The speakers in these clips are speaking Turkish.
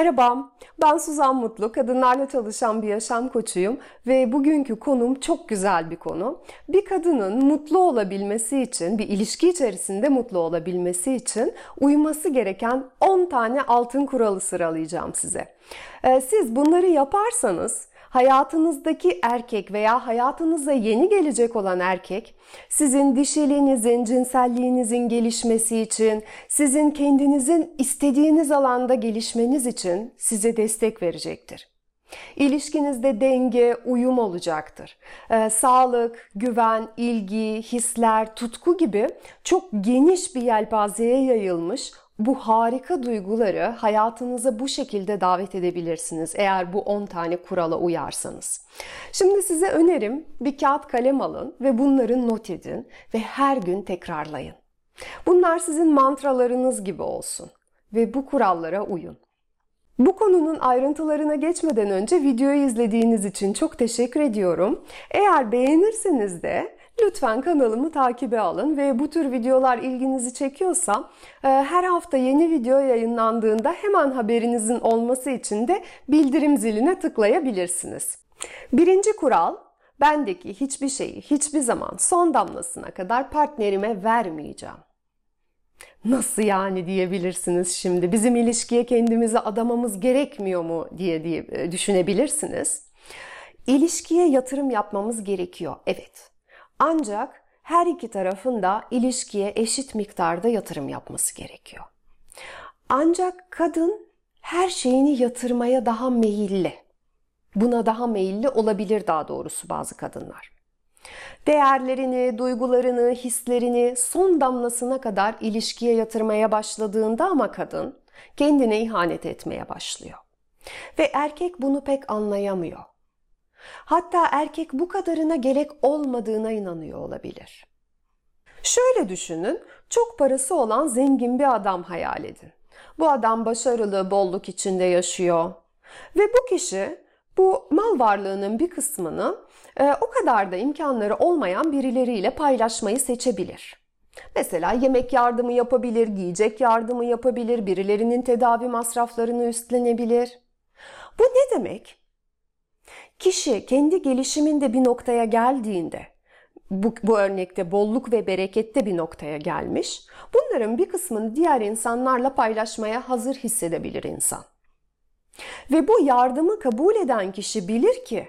Merhaba, ben Suzan Mutlu, kadınlarla çalışan bir yaşam koçuyum ve bugünkü konum çok güzel bir konu. Bir kadının mutlu olabilmesi için, bir ilişki içerisinde mutlu olabilmesi için uyması gereken 10 tane altın kuralı sıralayacağım size. Ee, siz bunları yaparsanız hayatınızdaki erkek veya hayatınıza yeni gelecek olan erkek sizin dişiliğinizin, cinselliğinizin gelişmesi için, sizin kendinizin istediğiniz alanda gelişmeniz için size destek verecektir. İlişkinizde denge, uyum olacaktır. Ee, sağlık, güven, ilgi, hisler, tutku gibi çok geniş bir yelpazeye yayılmış bu harika duyguları hayatınıza bu şekilde davet edebilirsiniz eğer bu 10 tane kurala uyarsanız. Şimdi size önerim bir kağıt kalem alın ve bunları not edin ve her gün tekrarlayın. Bunlar sizin mantralarınız gibi olsun ve bu kurallara uyun. Bu konunun ayrıntılarına geçmeden önce videoyu izlediğiniz için çok teşekkür ediyorum. Eğer beğenirseniz de Lütfen kanalımı takibe alın ve bu tür videolar ilginizi çekiyorsa e, her hafta yeni video yayınlandığında hemen haberinizin olması için de bildirim ziline tıklayabilirsiniz. Birinci kural, bendeki hiçbir şeyi hiçbir zaman son damlasına kadar partnerime vermeyeceğim. Nasıl yani diyebilirsiniz şimdi. Bizim ilişkiye kendimizi adamamız gerekmiyor mu diye, diye e, düşünebilirsiniz. İlişkiye yatırım yapmamız gerekiyor. Evet. Ancak her iki tarafın da ilişkiye eşit miktarda yatırım yapması gerekiyor. Ancak kadın her şeyini yatırmaya daha meyilli. Buna daha meyilli olabilir daha doğrusu bazı kadınlar. Değerlerini, duygularını, hislerini son damlasına kadar ilişkiye yatırmaya başladığında ama kadın kendine ihanet etmeye başlıyor. Ve erkek bunu pek anlayamıyor. Hatta erkek bu kadarına gerek olmadığına inanıyor olabilir. Şöyle düşünün, çok parası olan zengin bir adam hayal edin. Bu adam başarılı, bolluk içinde yaşıyor. Ve bu kişi bu mal varlığının bir kısmını e, o kadar da imkanları olmayan birileriyle paylaşmayı seçebilir. Mesela yemek yardımı yapabilir, giyecek yardımı yapabilir, birilerinin tedavi masraflarını üstlenebilir. Bu ne demek? Kişi kendi gelişiminde bir noktaya geldiğinde, bu, bu örnekte bolluk ve berekette bir noktaya gelmiş, bunların bir kısmını diğer insanlarla paylaşmaya hazır hissedebilir insan. Ve bu yardımı kabul eden kişi bilir ki,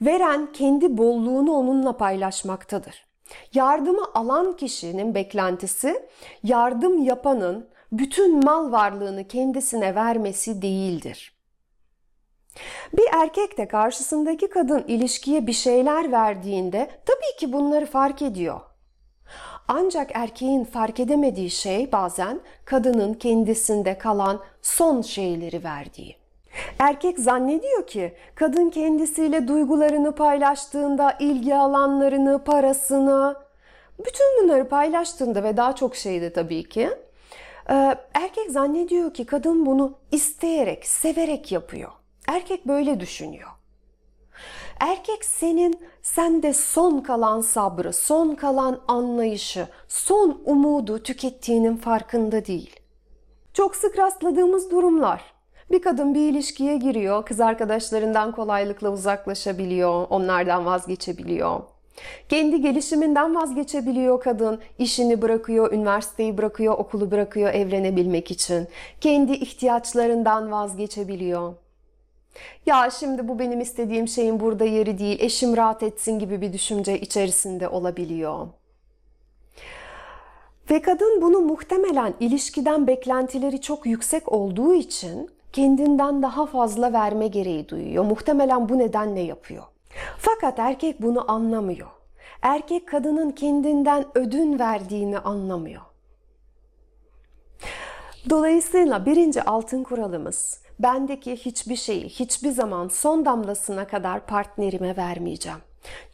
veren kendi bolluğunu onunla paylaşmaktadır. Yardımı alan kişinin beklentisi, yardım yapanın bütün mal varlığını kendisine vermesi değildir. Bir erkek de karşısındaki kadın ilişkiye bir şeyler verdiğinde tabii ki bunları fark ediyor. Ancak erkeğin fark edemediği şey bazen kadının kendisinde kalan son şeyleri verdiği. Erkek zannediyor ki kadın kendisiyle duygularını paylaştığında ilgi alanlarını, parasını, bütün bunları paylaştığında ve daha çok şeyde tabii ki erkek zannediyor ki kadın bunu isteyerek, severek yapıyor. Erkek böyle düşünüyor. Erkek senin sende son kalan sabrı, son kalan anlayışı, son umudu tükettiğinin farkında değil. Çok sık rastladığımız durumlar. Bir kadın bir ilişkiye giriyor, kız arkadaşlarından kolaylıkla uzaklaşabiliyor, onlardan vazgeçebiliyor. Kendi gelişiminden vazgeçebiliyor kadın. işini bırakıyor, üniversiteyi bırakıyor, okulu bırakıyor evlenebilmek için. Kendi ihtiyaçlarından vazgeçebiliyor. Ya şimdi bu benim istediğim şeyin burada yeri değil, eşim rahat etsin gibi bir düşünce içerisinde olabiliyor. Ve kadın bunu muhtemelen ilişkiden beklentileri çok yüksek olduğu için kendinden daha fazla verme gereği duyuyor. Muhtemelen bu nedenle yapıyor. Fakat erkek bunu anlamıyor. Erkek kadının kendinden ödün verdiğini anlamıyor. Dolayısıyla birinci altın kuralımız bendeki hiçbir şeyi hiçbir zaman son damlasına kadar partnerime vermeyeceğim.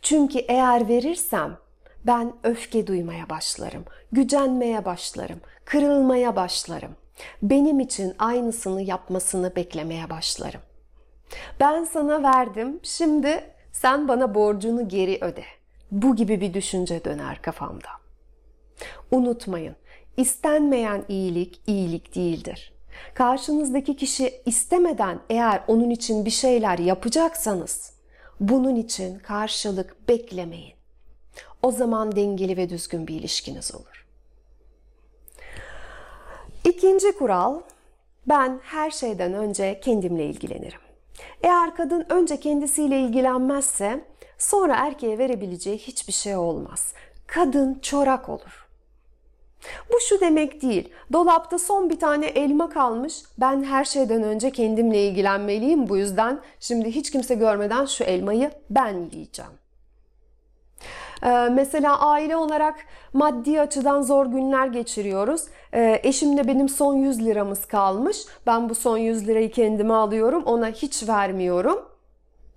Çünkü eğer verirsem ben öfke duymaya başlarım, gücenmeye başlarım, kırılmaya başlarım. Benim için aynısını yapmasını beklemeye başlarım. Ben sana verdim, şimdi sen bana borcunu geri öde. Bu gibi bir düşünce döner kafamda. Unutmayın, istenmeyen iyilik iyilik değildir. Karşınızdaki kişi istemeden eğer onun için bir şeyler yapacaksanız bunun için karşılık beklemeyin. O zaman dengeli ve düzgün bir ilişkiniz olur. İkinci kural, ben her şeyden önce kendimle ilgilenirim. Eğer kadın önce kendisiyle ilgilenmezse sonra erkeğe verebileceği hiçbir şey olmaz. Kadın çorak olur. Bu şu demek değil. Dolapta son bir tane elma kalmış. Ben her şeyden önce kendimle ilgilenmeliyim. Bu yüzden şimdi hiç kimse görmeden şu elmayı ben yiyeceğim. Ee, mesela aile olarak maddi açıdan zor günler geçiriyoruz. Ee, eşimle benim son 100 liramız kalmış. Ben bu son 100 lirayı kendime alıyorum. Ona hiç vermiyorum.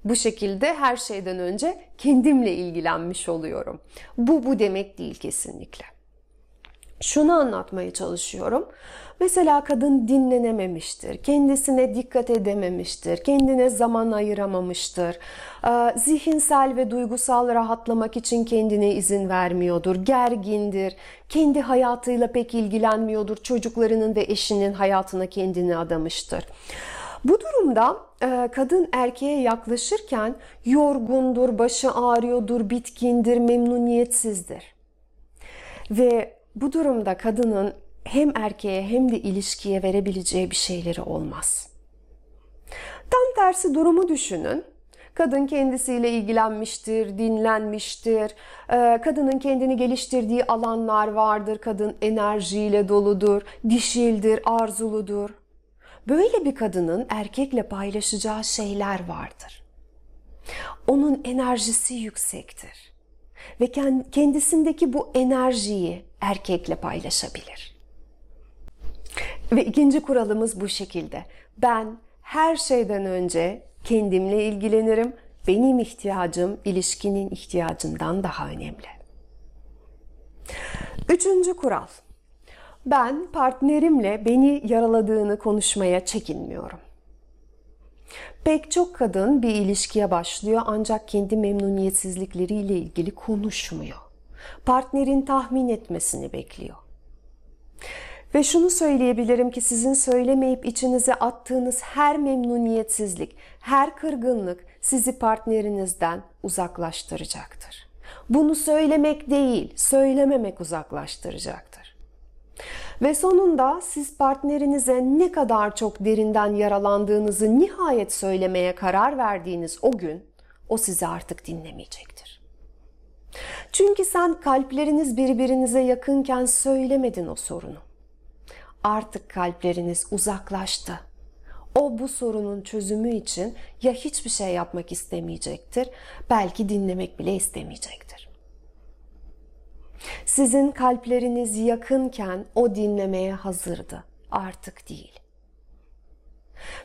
Bu şekilde her şeyden önce kendimle ilgilenmiş oluyorum. Bu bu demek değil kesinlikle. Şunu anlatmaya çalışıyorum. Mesela kadın dinlenememiştir, kendisine dikkat edememiştir, kendine zaman ayıramamıştır, ee, zihinsel ve duygusal rahatlamak için kendine izin vermiyordur, gergindir, kendi hayatıyla pek ilgilenmiyordur, çocuklarının ve eşinin hayatına kendini adamıştır. Bu durumda e, kadın erkeğe yaklaşırken yorgundur, başı ağrıyordur, bitkindir, memnuniyetsizdir. Ve bu durumda kadının hem erkeğe hem de ilişkiye verebileceği bir şeyleri olmaz. Tam tersi durumu düşünün. Kadın kendisiyle ilgilenmiştir, dinlenmiştir. Ee, kadının kendini geliştirdiği alanlar vardır. Kadın enerjiyle doludur, dişildir, arzuludur. Böyle bir kadının erkekle paylaşacağı şeyler vardır. Onun enerjisi yüksektir ve kendisindeki bu enerjiyi erkekle paylaşabilir. Ve ikinci kuralımız bu şekilde. Ben her şeyden önce kendimle ilgilenirim. Benim ihtiyacım ilişkinin ihtiyacından daha önemli. Üçüncü kural. Ben partnerimle beni yaraladığını konuşmaya çekinmiyorum. Pek çok kadın bir ilişkiye başlıyor ancak kendi memnuniyetsizlikleriyle ilgili konuşmuyor. Partnerin tahmin etmesini bekliyor. Ve şunu söyleyebilirim ki sizin söylemeyip içinize attığınız her memnuniyetsizlik, her kırgınlık sizi partnerinizden uzaklaştıracaktır. Bunu söylemek değil, söylememek uzaklaştıracaktır. Ve sonunda siz partnerinize ne kadar çok derinden yaralandığınızı nihayet söylemeye karar verdiğiniz o gün o sizi artık dinlemeyecektir. Çünkü sen kalpleriniz birbirinize yakınken söylemedin o sorunu. Artık kalpleriniz uzaklaştı. O bu sorunun çözümü için ya hiçbir şey yapmak istemeyecektir, belki dinlemek bile istemeyecektir. Sizin kalpleriniz yakınken o dinlemeye hazırdı, artık değil.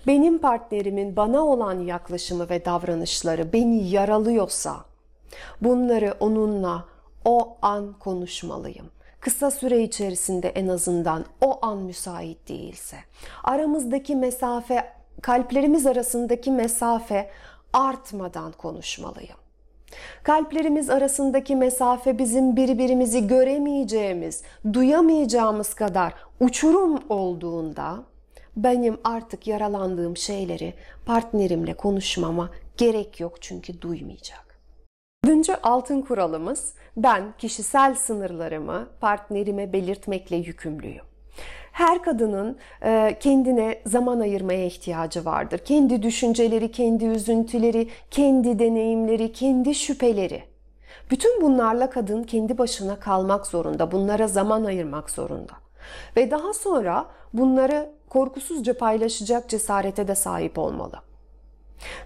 Benim partnerimin bana olan yaklaşımı ve davranışları beni yaralıyorsa bunları onunla o an konuşmalıyım kısa süre içerisinde en azından o an müsait değilse, aramızdaki mesafe, kalplerimiz arasındaki mesafe artmadan konuşmalıyım. Kalplerimiz arasındaki mesafe bizim birbirimizi göremeyeceğimiz, duyamayacağımız kadar uçurum olduğunda benim artık yaralandığım şeyleri partnerimle konuşmama gerek yok çünkü duymayacak. Dördüncü altın kuralımız ben kişisel sınırlarımı partnerime belirtmekle yükümlüyüm. Her kadının e, kendine zaman ayırmaya ihtiyacı vardır. Kendi düşünceleri, kendi üzüntüleri, kendi deneyimleri, kendi şüpheleri. Bütün bunlarla kadın kendi başına kalmak zorunda, bunlara zaman ayırmak zorunda. Ve daha sonra bunları korkusuzca paylaşacak cesarete de sahip olmalı.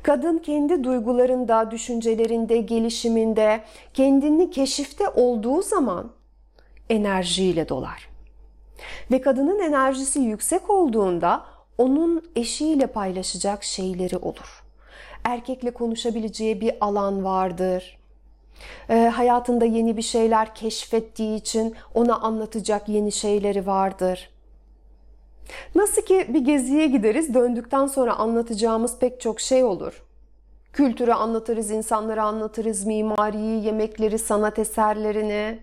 Kadın kendi duygularında, düşüncelerinde, gelişiminde, kendini keşifte olduğu zaman enerjiyle dolar. Ve kadının enerjisi yüksek olduğunda onun eşiyle paylaşacak şeyleri olur. Erkekle konuşabileceği bir alan vardır. E, hayatında yeni bir şeyler keşfettiği için ona anlatacak yeni şeyleri vardır. Nasıl ki bir geziye gideriz, döndükten sonra anlatacağımız pek çok şey olur. Kültürü anlatırız, insanları anlatırız, mimariyi, yemekleri, sanat eserlerini.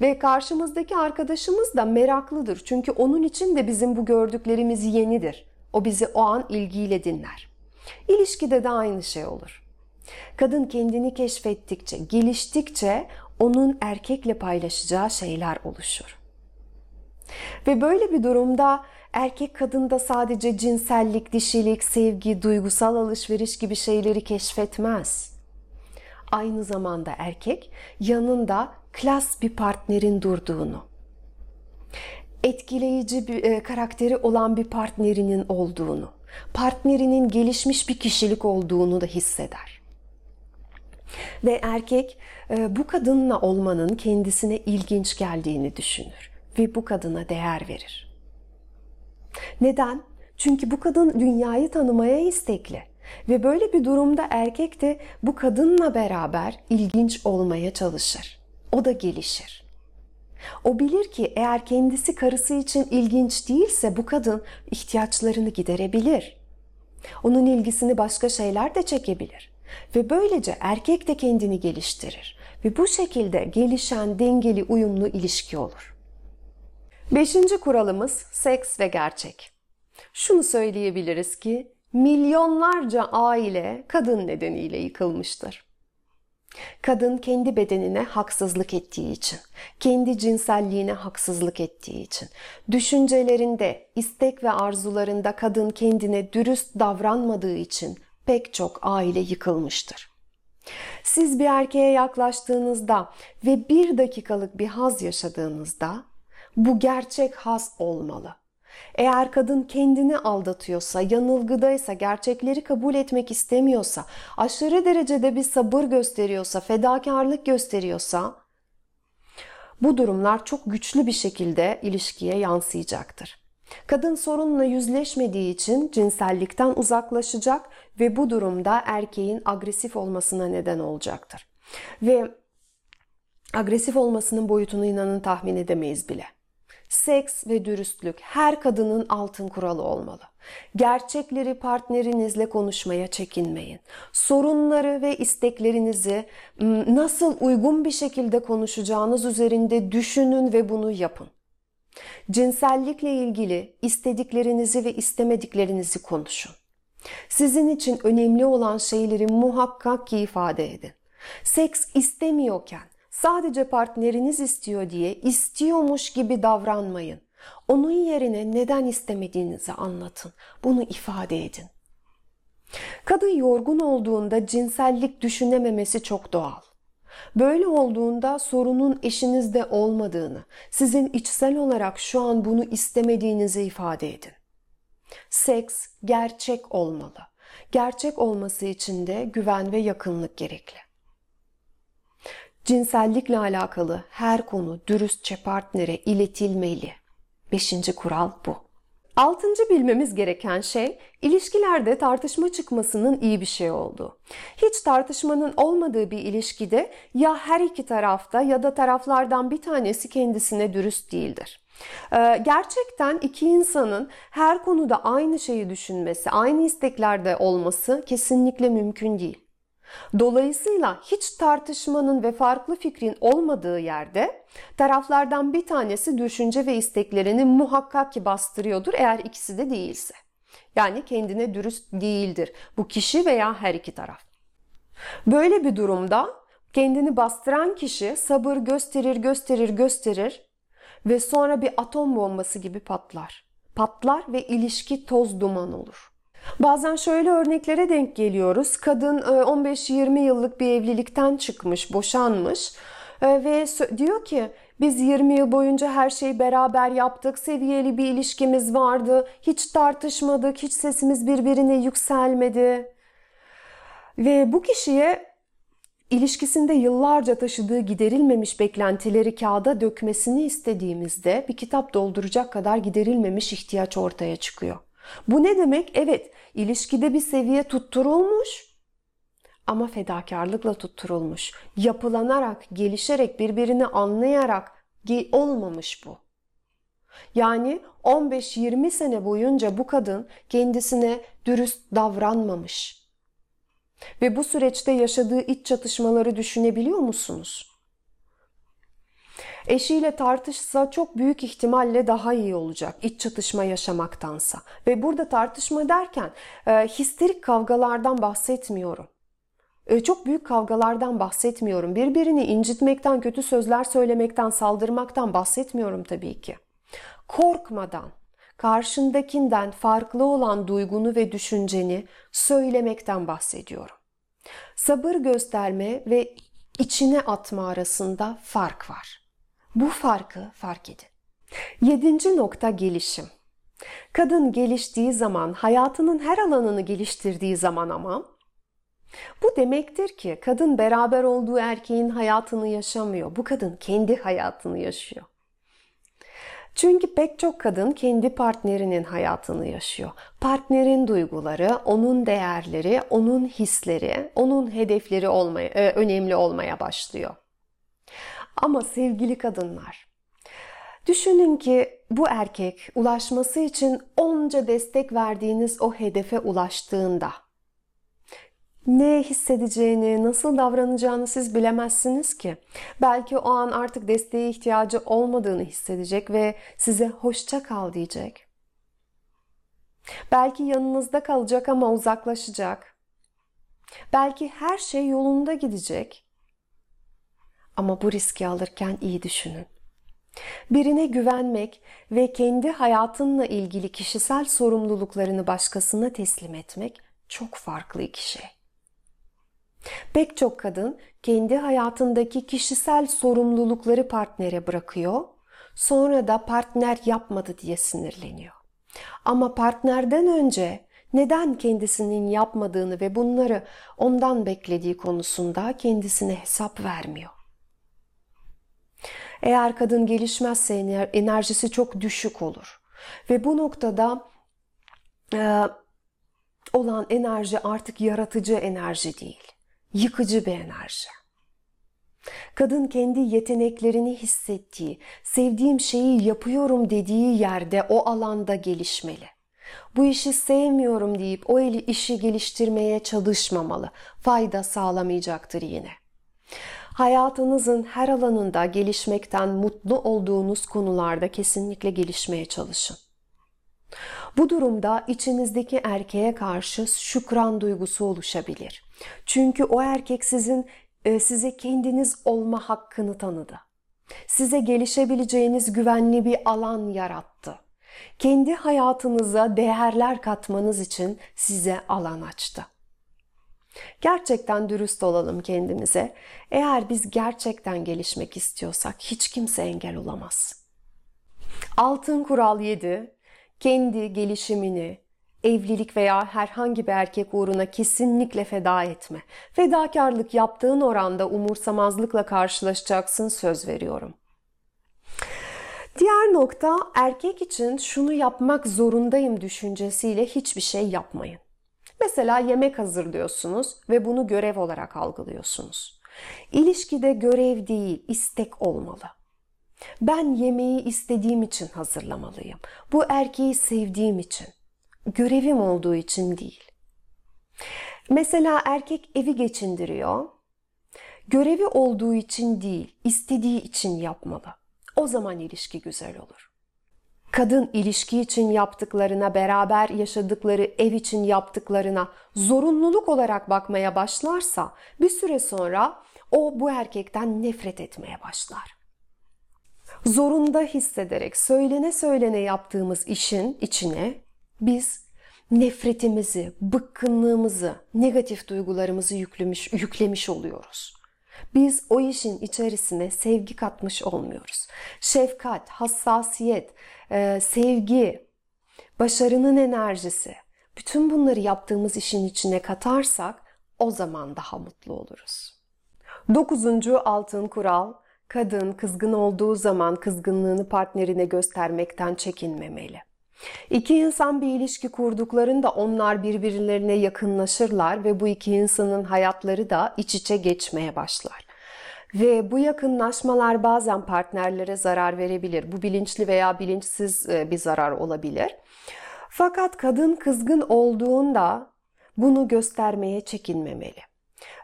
Ve karşımızdaki arkadaşımız da meraklıdır. Çünkü onun için de bizim bu gördüklerimiz yenidir. O bizi o an ilgiyle dinler. İlişkide de aynı şey olur. Kadın kendini keşfettikçe, geliştikçe onun erkekle paylaşacağı şeyler oluşur. Ve böyle bir durumda erkek kadında sadece cinsellik, dişilik, sevgi, duygusal alışveriş gibi şeyleri keşfetmez. Aynı zamanda erkek yanında klas bir partnerin durduğunu, etkileyici bir e, karakteri olan bir partnerinin olduğunu, partnerinin gelişmiş bir kişilik olduğunu da hisseder. Ve erkek e, bu kadınla olmanın kendisine ilginç geldiğini düşünür ve bu kadına değer verir. Neden? Çünkü bu kadın dünyayı tanımaya istekli. Ve böyle bir durumda erkek de bu kadınla beraber ilginç olmaya çalışır. O da gelişir. O bilir ki eğer kendisi karısı için ilginç değilse bu kadın ihtiyaçlarını giderebilir. Onun ilgisini başka şeyler de çekebilir. Ve böylece erkek de kendini geliştirir. Ve bu şekilde gelişen dengeli uyumlu ilişki olur. Beşinci kuralımız seks ve gerçek. Şunu söyleyebiliriz ki milyonlarca aile kadın nedeniyle yıkılmıştır. Kadın kendi bedenine haksızlık ettiği için, kendi cinselliğine haksızlık ettiği için, düşüncelerinde, istek ve arzularında kadın kendine dürüst davranmadığı için pek çok aile yıkılmıştır. Siz bir erkeğe yaklaştığınızda ve bir dakikalık bir haz yaşadığınızda bu gerçek haz olmalı. Eğer kadın kendini aldatıyorsa, yanılgıdaysa, gerçekleri kabul etmek istemiyorsa, aşırı derecede bir sabır gösteriyorsa, fedakarlık gösteriyorsa bu durumlar çok güçlü bir şekilde ilişkiye yansıyacaktır. Kadın sorunla yüzleşmediği için cinsellikten uzaklaşacak ve bu durumda erkeğin agresif olmasına neden olacaktır. Ve agresif olmasının boyutunu inanın tahmin edemeyiz bile. Seks ve dürüstlük her kadının altın kuralı olmalı. Gerçekleri partnerinizle konuşmaya çekinmeyin. Sorunları ve isteklerinizi nasıl uygun bir şekilde konuşacağınız üzerinde düşünün ve bunu yapın. Cinsellikle ilgili istediklerinizi ve istemediklerinizi konuşun. Sizin için önemli olan şeyleri muhakkak ki ifade edin. Seks istemiyorken Sadece partneriniz istiyor diye istiyormuş gibi davranmayın. Onun yerine neden istemediğinizi anlatın. Bunu ifade edin. Kadın yorgun olduğunda cinsellik düşünememesi çok doğal. Böyle olduğunda sorunun eşinizde olmadığını, sizin içsel olarak şu an bunu istemediğinizi ifade edin. Seks gerçek olmalı. Gerçek olması için de güven ve yakınlık gerekli. Cinsellikle alakalı her konu dürüstçe partnere iletilmeli. Beşinci kural bu. Altıncı bilmemiz gereken şey ilişkilerde tartışma çıkmasının iyi bir şey olduğu. Hiç tartışmanın olmadığı bir ilişkide ya her iki tarafta ya da taraflardan bir tanesi kendisine dürüst değildir. Ee, gerçekten iki insanın her konuda aynı şeyi düşünmesi, aynı isteklerde olması kesinlikle mümkün değil. Dolayısıyla hiç tartışmanın ve farklı fikrin olmadığı yerde taraflardan bir tanesi düşünce ve isteklerini muhakkak ki bastırıyordur eğer ikisi de değilse. Yani kendine dürüst değildir bu kişi veya her iki taraf. Böyle bir durumda kendini bastıran kişi sabır gösterir, gösterir, gösterir ve sonra bir atom bombası gibi patlar. Patlar ve ilişki toz duman olur. Bazen şöyle örneklere denk geliyoruz. Kadın 15-20 e, yıllık bir evlilikten çıkmış, boşanmış e, ve diyor ki biz 20 yıl boyunca her şeyi beraber yaptık, seviyeli bir ilişkimiz vardı, hiç tartışmadık, hiç sesimiz birbirine yükselmedi. Ve bu kişiye ilişkisinde yıllarca taşıdığı giderilmemiş beklentileri kağıda dökmesini istediğimizde bir kitap dolduracak kadar giderilmemiş ihtiyaç ortaya çıkıyor. Bu ne demek? Evet, ilişkide bir seviye tutturulmuş ama fedakarlıkla tutturulmuş. Yapılanarak, gelişerek, birbirini anlayarak olmamış bu. Yani 15-20 sene boyunca bu kadın kendisine dürüst davranmamış. Ve bu süreçte yaşadığı iç çatışmaları düşünebiliyor musunuz? Eşiyle tartışsa çok büyük ihtimalle daha iyi olacak iç çatışma yaşamaktansa. Ve burada tartışma derken e, histerik kavgalardan bahsetmiyorum. E, çok büyük kavgalardan bahsetmiyorum. Birbirini incitmekten, kötü sözler söylemekten, saldırmaktan bahsetmiyorum tabii ki. Korkmadan, karşındakinden farklı olan duygunu ve düşünceni söylemekten bahsediyorum. Sabır gösterme ve içine atma arasında fark var. Bu farkı fark edin. Yedinci nokta gelişim. Kadın geliştiği zaman, hayatının her alanını geliştirdiği zaman ama bu demektir ki kadın beraber olduğu erkeğin hayatını yaşamıyor. Bu kadın kendi hayatını yaşıyor. Çünkü pek çok kadın kendi partnerinin hayatını yaşıyor. Partnerin duyguları, onun değerleri, onun hisleri, onun hedefleri olmaya, e, önemli olmaya başlıyor. Ama sevgili kadınlar, düşünün ki bu erkek ulaşması için onca destek verdiğiniz o hedefe ulaştığında ne hissedeceğini, nasıl davranacağını siz bilemezsiniz ki. Belki o an artık desteğe ihtiyacı olmadığını hissedecek ve size hoşça kal diyecek. Belki yanınızda kalacak ama uzaklaşacak. Belki her şey yolunda gidecek. Ama bu riski alırken iyi düşünün. Birine güvenmek ve kendi hayatınla ilgili kişisel sorumluluklarını başkasına teslim etmek çok farklı iki şey. Pek çok kadın kendi hayatındaki kişisel sorumlulukları partnere bırakıyor. Sonra da partner yapmadı diye sinirleniyor. Ama partnerden önce neden kendisinin yapmadığını ve bunları ondan beklediği konusunda kendisine hesap vermiyor. Eğer kadın gelişmezse enerjisi çok düşük olur. Ve bu noktada e, olan enerji artık yaratıcı enerji değil yıkıcı bir enerji. Kadın kendi yeteneklerini hissettiği, sevdiğim şeyi yapıyorum dediği yerde o alanda gelişmeli. Bu işi sevmiyorum deyip o eli işi geliştirmeye çalışmamalı. Fayda sağlamayacaktır yine. Hayatınızın her alanında gelişmekten mutlu olduğunuz konularda kesinlikle gelişmeye çalışın. Bu durumda içinizdeki erkeğe karşı şükran duygusu oluşabilir. Çünkü o erkek sizin e, size kendiniz olma hakkını tanıdı. Size gelişebileceğiniz güvenli bir alan yarattı. Kendi hayatınıza değerler katmanız için size alan açtı. Gerçekten dürüst olalım kendimize. Eğer biz gerçekten gelişmek istiyorsak hiç kimse engel olamaz. Altın kural 7 kendi gelişimini, evlilik veya herhangi bir erkek uğruna kesinlikle feda etme. Fedakarlık yaptığın oranda umursamazlıkla karşılaşacaksın söz veriyorum. Diğer nokta erkek için şunu yapmak zorundayım düşüncesiyle hiçbir şey yapmayın. Mesela yemek hazırlıyorsunuz ve bunu görev olarak algılıyorsunuz. İlişkide görev değil, istek olmalı. Ben yemeği istediğim için hazırlamalıyım. Bu erkeği sevdiğim için. Görevim olduğu için değil. Mesela erkek evi geçindiriyor. Görevi olduğu için değil, istediği için yapmalı. O zaman ilişki güzel olur. Kadın ilişki için yaptıklarına, beraber yaşadıkları ev için yaptıklarına zorunluluk olarak bakmaya başlarsa bir süre sonra o bu erkekten nefret etmeye başlar zorunda hissederek söylene söylene yaptığımız işin içine biz nefretimizi, bıkkınlığımızı, negatif duygularımızı yüklemiş, yüklemiş oluyoruz. Biz o işin içerisine sevgi katmış olmuyoruz. Şefkat, hassasiyet, e, sevgi, başarının enerjisi, bütün bunları yaptığımız işin içine katarsak o zaman daha mutlu oluruz. Dokuzuncu altın kural, Kadın kızgın olduğu zaman kızgınlığını partnerine göstermekten çekinmemeli. İki insan bir ilişki kurduklarında onlar birbirlerine yakınlaşırlar ve bu iki insanın hayatları da iç içe geçmeye başlar. Ve bu yakınlaşmalar bazen partnerlere zarar verebilir. Bu bilinçli veya bilinçsiz e, bir zarar olabilir. Fakat kadın kızgın olduğunda bunu göstermeye çekinmemeli.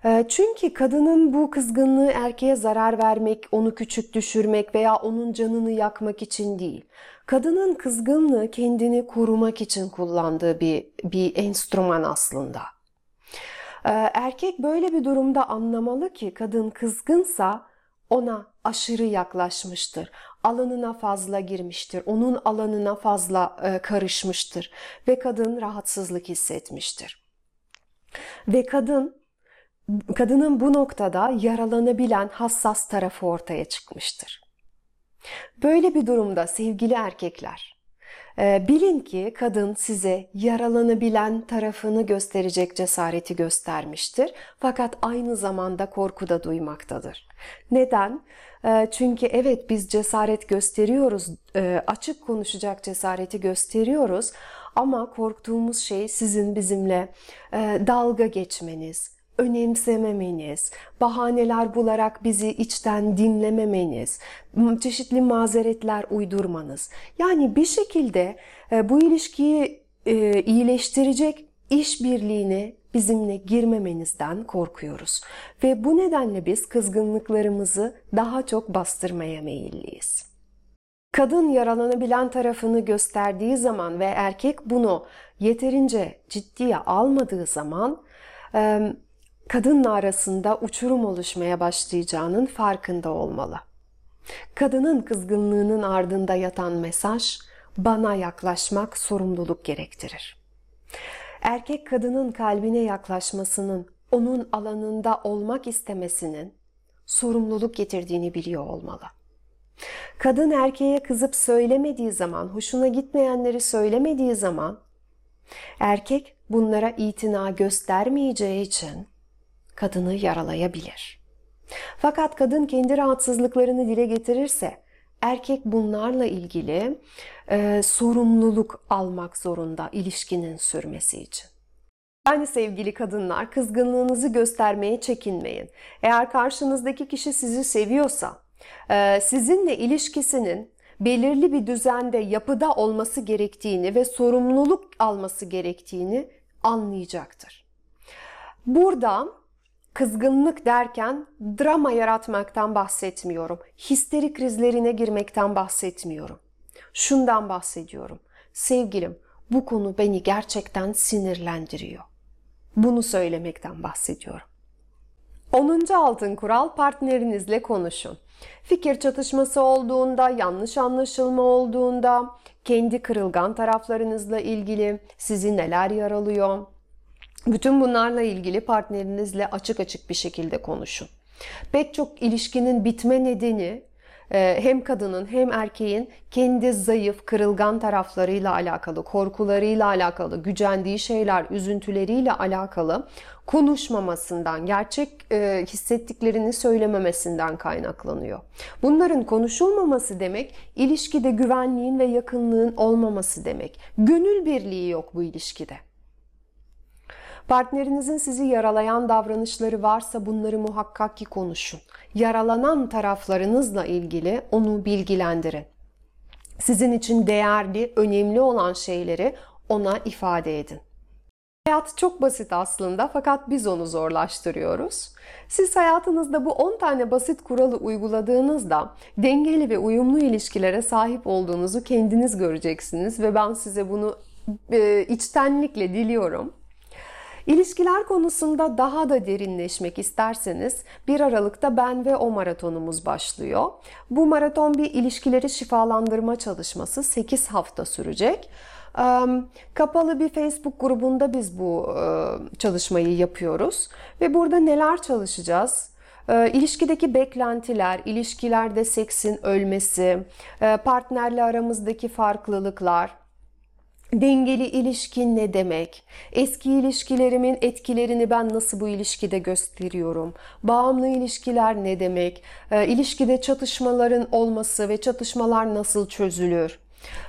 Ee, çünkü kadının bu kızgınlığı erkeğe zarar vermek, onu küçük düşürmek veya onun canını yakmak için değil. Kadının kızgınlığı kendini korumak için kullandığı bir, bir enstrüman aslında. Ee, erkek böyle bir durumda anlamalı ki kadın kızgınsa ona aşırı yaklaşmıştır. Alanına fazla girmiştir. Onun alanına fazla e, karışmıştır. Ve kadın rahatsızlık hissetmiştir. Ve kadın kadının bu noktada yaralanabilen hassas tarafı ortaya çıkmıştır. Böyle bir durumda sevgili erkekler, e, bilin ki kadın size yaralanabilen tarafını gösterecek cesareti göstermiştir. Fakat aynı zamanda korku da duymaktadır. Neden? E, çünkü evet biz cesaret gösteriyoruz, e, açık konuşacak cesareti gösteriyoruz ama korktuğumuz şey sizin bizimle dalga geçmeniz, önemsememeniz, bahaneler bularak bizi içten dinlememeniz, çeşitli mazeretler uydurmanız. Yani bir şekilde e, bu ilişkiyi e, iyileştirecek işbirliğine bizimle girmemenizden korkuyoruz. Ve bu nedenle biz kızgınlıklarımızı daha çok bastırmaya meyilliyiz. Kadın yaralanabilen tarafını gösterdiği zaman ve erkek bunu yeterince ciddiye almadığı zaman kadınla arasında uçurum oluşmaya başlayacağının farkında olmalı. Kadının kızgınlığının ardında yatan mesaj bana yaklaşmak sorumluluk gerektirir. Erkek kadının kalbine yaklaşmasının, onun alanında olmak istemesinin sorumluluk getirdiğini biliyor olmalı. Kadın erkeğe kızıp söylemediği zaman, hoşuna gitmeyenleri söylemediği zaman erkek bunlara itina göstermeyeceği için kadını yaralayabilir. Fakat kadın kendi rahatsızlıklarını dile getirirse erkek bunlarla ilgili e, sorumluluk almak zorunda ilişkinin sürmesi için. Yani sevgili kadınlar kızgınlığınızı göstermeye çekinmeyin. Eğer karşınızdaki kişi sizi seviyorsa, e, sizinle ilişkisinin belirli bir düzende, yapıda olması gerektiğini ve sorumluluk alması gerektiğini anlayacaktır. Burada Kızgınlık derken drama yaratmaktan bahsetmiyorum. Histeri krizlerine girmekten bahsetmiyorum. Şundan bahsediyorum. Sevgilim, bu konu beni gerçekten sinirlendiriyor. Bunu söylemekten bahsediyorum. 10. altın kural partnerinizle konuşun. Fikir çatışması olduğunda, yanlış anlaşılma olduğunda, kendi kırılgan taraflarınızla ilgili sizi neler yaralıyor, bütün bunlarla ilgili partnerinizle açık açık bir şekilde konuşun. Pek çok ilişkinin bitme nedeni e, hem kadının hem erkeğin kendi zayıf, kırılgan taraflarıyla alakalı, korkularıyla alakalı, gücendiği şeyler, üzüntüleriyle alakalı konuşmamasından, gerçek e, hissettiklerini söylememesinden kaynaklanıyor. Bunların konuşulmaması demek ilişkide güvenliğin ve yakınlığın olmaması demek. Gönül birliği yok bu ilişkide. Partnerinizin sizi yaralayan davranışları varsa bunları muhakkak ki konuşun. Yaralanan taraflarınızla ilgili onu bilgilendirin. Sizin için değerli, önemli olan şeyleri ona ifade edin. Hayat çok basit aslında fakat biz onu zorlaştırıyoruz. Siz hayatınızda bu 10 tane basit kuralı uyguladığınızda dengeli ve uyumlu ilişkilere sahip olduğunuzu kendiniz göreceksiniz ve ben size bunu e, içtenlikle diliyorum. İlişkiler konusunda daha da derinleşmek isterseniz 1 Aralık'ta ben ve o maratonumuz başlıyor. Bu maraton bir ilişkileri şifalandırma çalışması 8 hafta sürecek. Kapalı bir Facebook grubunda biz bu çalışmayı yapıyoruz ve burada neler çalışacağız? İlişkideki beklentiler, ilişkilerde seksin ölmesi, partnerle aramızdaki farklılıklar, Dengeli ilişkin ne demek? Eski ilişkilerimin etkilerini ben nasıl bu ilişkide gösteriyorum? Bağımlı ilişkiler ne demek? E, ilişkide çatışmaların olması ve çatışmalar nasıl çözülür?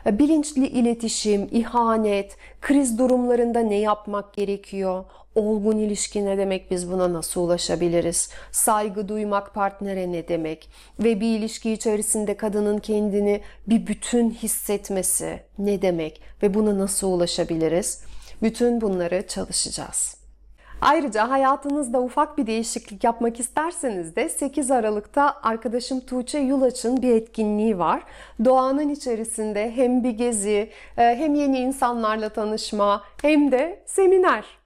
E, bilinçli iletişim, ihanet, kriz durumlarında ne yapmak gerekiyor? Olgun ilişki ne demek? Biz buna nasıl ulaşabiliriz? Saygı duymak partnere ne demek? Ve bir ilişki içerisinde kadının kendini bir bütün hissetmesi ne demek? Ve buna nasıl ulaşabiliriz? Bütün bunları çalışacağız. Ayrıca hayatınızda ufak bir değişiklik yapmak isterseniz de 8 Aralık'ta arkadaşım Tuğçe Yulaç'ın bir etkinliği var. Doğanın içerisinde hem bir gezi, e, hem yeni insanlarla tanışma, hem de seminer.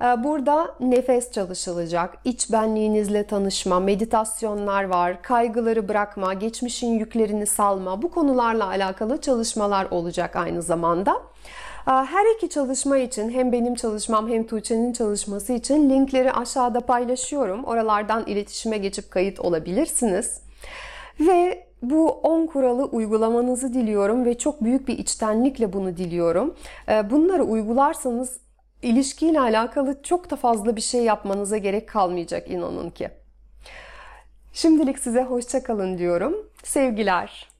E, burada nefes çalışılacak, iç benliğinizle tanışma, meditasyonlar var, kaygıları bırakma, geçmişin yüklerini salma, bu konularla alakalı çalışmalar olacak aynı zamanda. Her iki çalışma için hem benim çalışmam hem Tuğçe'nin çalışması için linkleri aşağıda paylaşıyorum. Oralardan iletişime geçip kayıt olabilirsiniz. Ve bu 10 kuralı uygulamanızı diliyorum ve çok büyük bir içtenlikle bunu diliyorum. Bunları uygularsanız ilişkiyle alakalı çok da fazla bir şey yapmanıza gerek kalmayacak inanın ki. Şimdilik size hoşça kalın diyorum. Sevgiler.